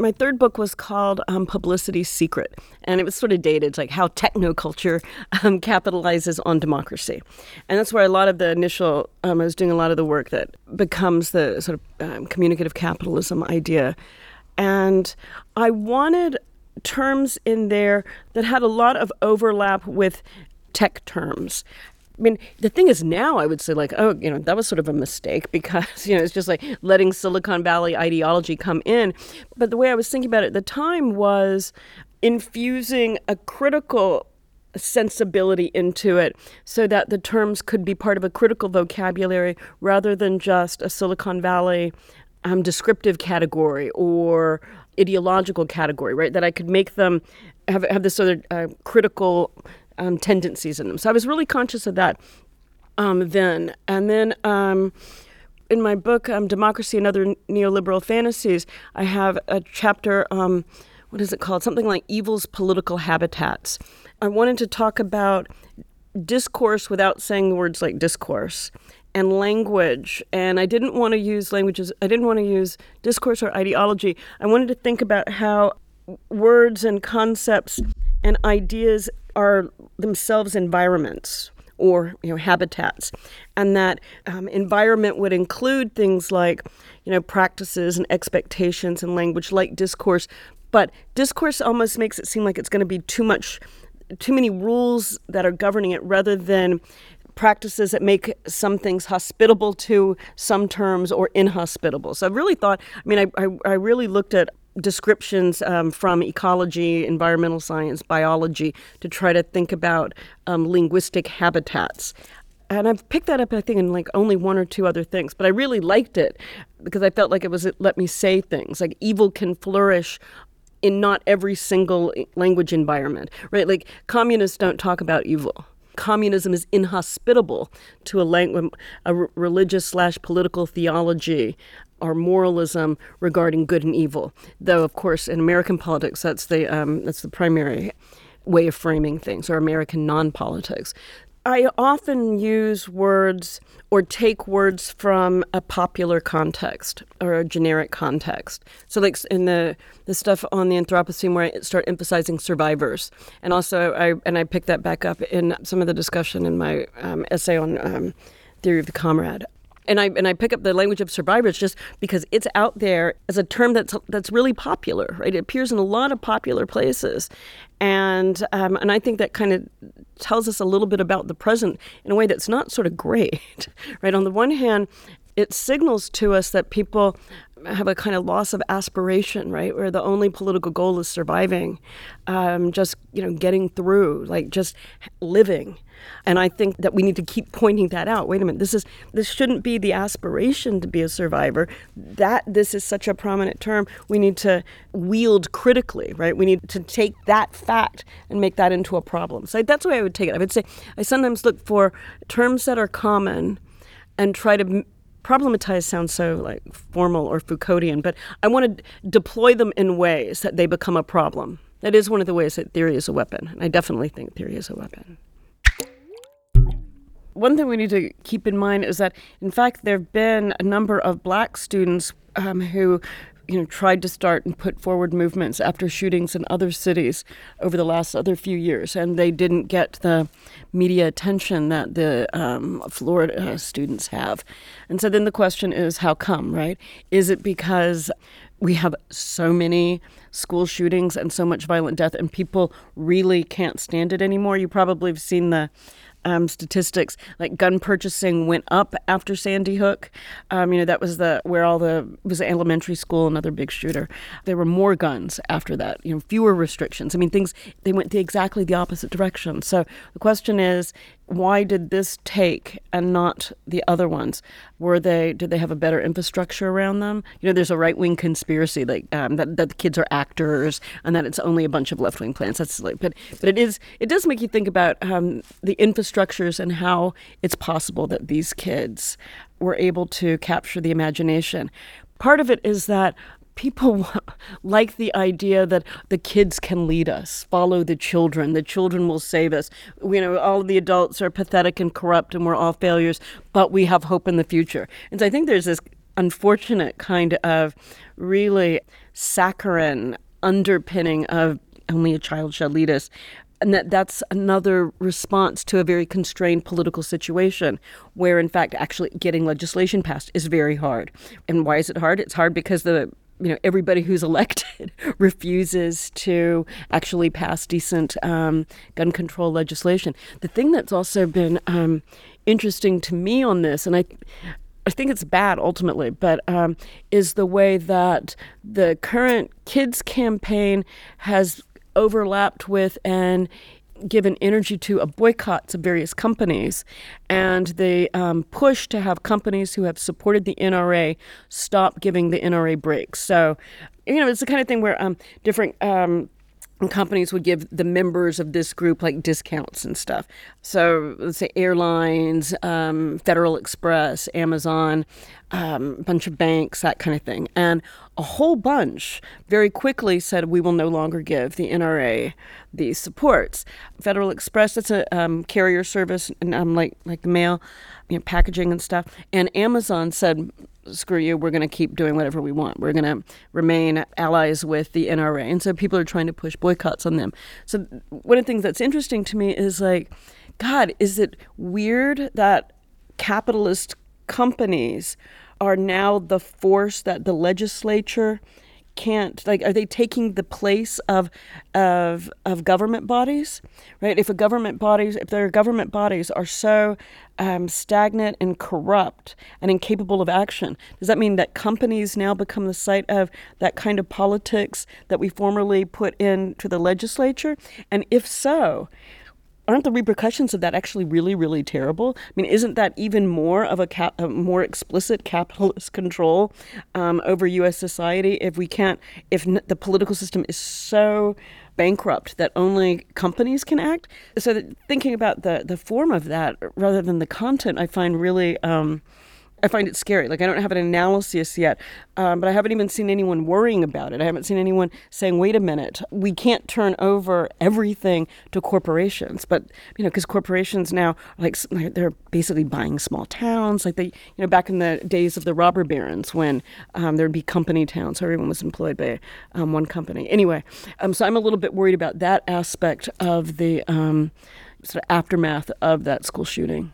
my third book was called um, Publicity's Secret, and it was sort of dated. Like how technoculture um, capitalizes on democracy. And that's where a lot of the initial, um, I was doing a lot of the work that becomes the sort of um, communicative capitalism idea. And I wanted terms in there that had a lot of overlap with tech terms. I mean, the thing is now I would say like, oh, you know, that was sort of a mistake because, you know, it's just like letting Silicon Valley ideology come in. But the way I was thinking about it at the time was infusing a critical sensibility into it so that the terms could be part of a critical vocabulary rather than just a Silicon Valley um, descriptive category or ideological category, right? That I could make them have, have this sort of uh, critical um, tendencies in them. So I was really conscious of that um, then. And then um, in my book, um, Democracy and Other Neoliberal Fantasies, I have a chapter, um, what is it called? Something like Evil's Political Habitats. I wanted to talk about discourse without saying words like discourse and language. And I didn't want to use languages, I didn't want to use discourse or ideology. I wanted to think about how words and concepts and ideas are themselves environments or you know habitats and that um, environment would include things like you know practices and expectations and language like discourse but discourse almost makes it seem like it's going to be too much too many rules that are governing it rather than practices that make some things hospitable to some terms or inhospitable. So I really thought, I mean, I, I, I really looked at descriptions um, from ecology, environmental science, biology to try to think about um, linguistic habitats. And I've picked that up, I think, in like only one or two other things. But I really liked it because I felt like it was it let me say things like evil can flourish in not every single language environment, right? Like communists don't talk about evil communism is inhospitable to a language, a religious slash political theology or moralism regarding good and evil. Though, of course, in American politics, that's the um, that's the primary way of framing things, or American non-politics. I often use words or take words from a popular context or a generic context. So, like in the the stuff on the Anthropocene, where I start emphasizing survivors, and also I and I pick that back up in some of the discussion in my um, essay on um, theory of the comrade and I and I pick up the language of survivors just because it's out there as a term that's that's really popular, right? It appears in a lot of popular places, and um, and I think that kind of tells us a little bit about the present in a way that's not sort of great, right? On the one hand, it signals to us that people have a kind of loss of aspiration, right? Where the only political goal is surviving, um, just you know, getting through, like just living. And I think that we need to keep pointing that out. Wait a minute, this is this shouldn't be the aspiration to be a survivor. That this is such a prominent term. We need to wield critically, right? We need to take that fact and make that into a problem. So that's the way I would take it. I would say I sometimes look for terms that are common and try to problematize sounds so like formal or Foucauldian, but I want to deploy them in ways that they become a problem. That is one of the ways that theory is a weapon. And I definitely think theory is a weapon. One thing we need to keep in mind is that, in fact, there have been a number of black students um, who you know, tried to start and put forward movements after shootings in other cities over the last other few years, and they didn't get the media attention that the um, Florida students have. And so then the question is, how come, right? Is it because we have so many school shootings and so much violent death, and people really can't stand it anymore? You probably have seen the um, statistics like gun purchasing went up after Sandy Hook. Um, you know that was the where all the was elementary school another big shooter. There were more guns after that. You know fewer restrictions. I mean things they went the, exactly the opposite direction. So the question is why did this take and not the other ones? Were they did they have a better infrastructure around them? You know, there's a right wing conspiracy like um, that that the kids are actors and that it's only a bunch of left wing plans. That's like, but but it is it does make you think about um, the infrastructures and how it's possible that these kids were able to capture the imagination. Part of it is that people like the idea that the kids can lead us, follow the children, the children will save us. You know, all the adults are pathetic and corrupt and we're all failures, but we have hope in the future. And so I think there's this unfortunate kind of really saccharine underpinning of only a child shall lead us and that that's another response to a very constrained political situation where in fact actually getting legislation passed is very hard and why is it hard it's hard because the you know everybody who's elected refuses to actually pass decent um, gun control legislation. The thing that's also been um, interesting to me on this, and I. I think it's bad ultimately, but um, is the way that the current kids campaign has overlapped with and given energy to a boycotts of various companies and the um, push to have companies who have supported the NRA stop giving the NRA breaks. So, you know, it's the kind of thing where um, different um, companies would give the members of this group like discounts and stuff. So let's say airlines, um, Federal Express, Amazon, um, a bunch of banks, that kind of thing. And a whole bunch very quickly said, we will no longer give the NRA these supports. Federal Express, that's a um, carrier service, and um, like like the mail, you know, packaging and stuff. And Amazon said, screw you, we're going to keep doing whatever we want. We're going to remain allies with the NRA. And so people are trying to push boycotts on them. So one of the things that's interesting to me is like, God, is it weird that capitalist companies are now the force that the legislature can't like are they taking the place of of of government bodies right? If a government bodies if their government bodies are so um, stagnant and corrupt and incapable of action does that mean that companies now become the site of that kind of politics that we formerly put into the legislature? And if so aren't the repercussions of that actually really really terrible? I mean isn't that even more of a, cap, a more explicit capitalist control um, over us society if we can't if n- the political system is so bankrupt that only companies can act? So thinking about the the form of that rather than the content i find really um, I find it scary. Like I don't have an analysis yet, um, but I haven't even seen anyone worrying about it. I haven't seen anyone saying, "Wait a minute, we can't turn over everything to corporations." But you know, because corporations now, like they're basically buying small towns. Like they, you know, back in the days of the robber barons, when um, there'd be company towns, so everyone was employed by um, one company. Anyway, um, so I'm a little bit worried about that aspect of the um, sort of aftermath of that school shooting.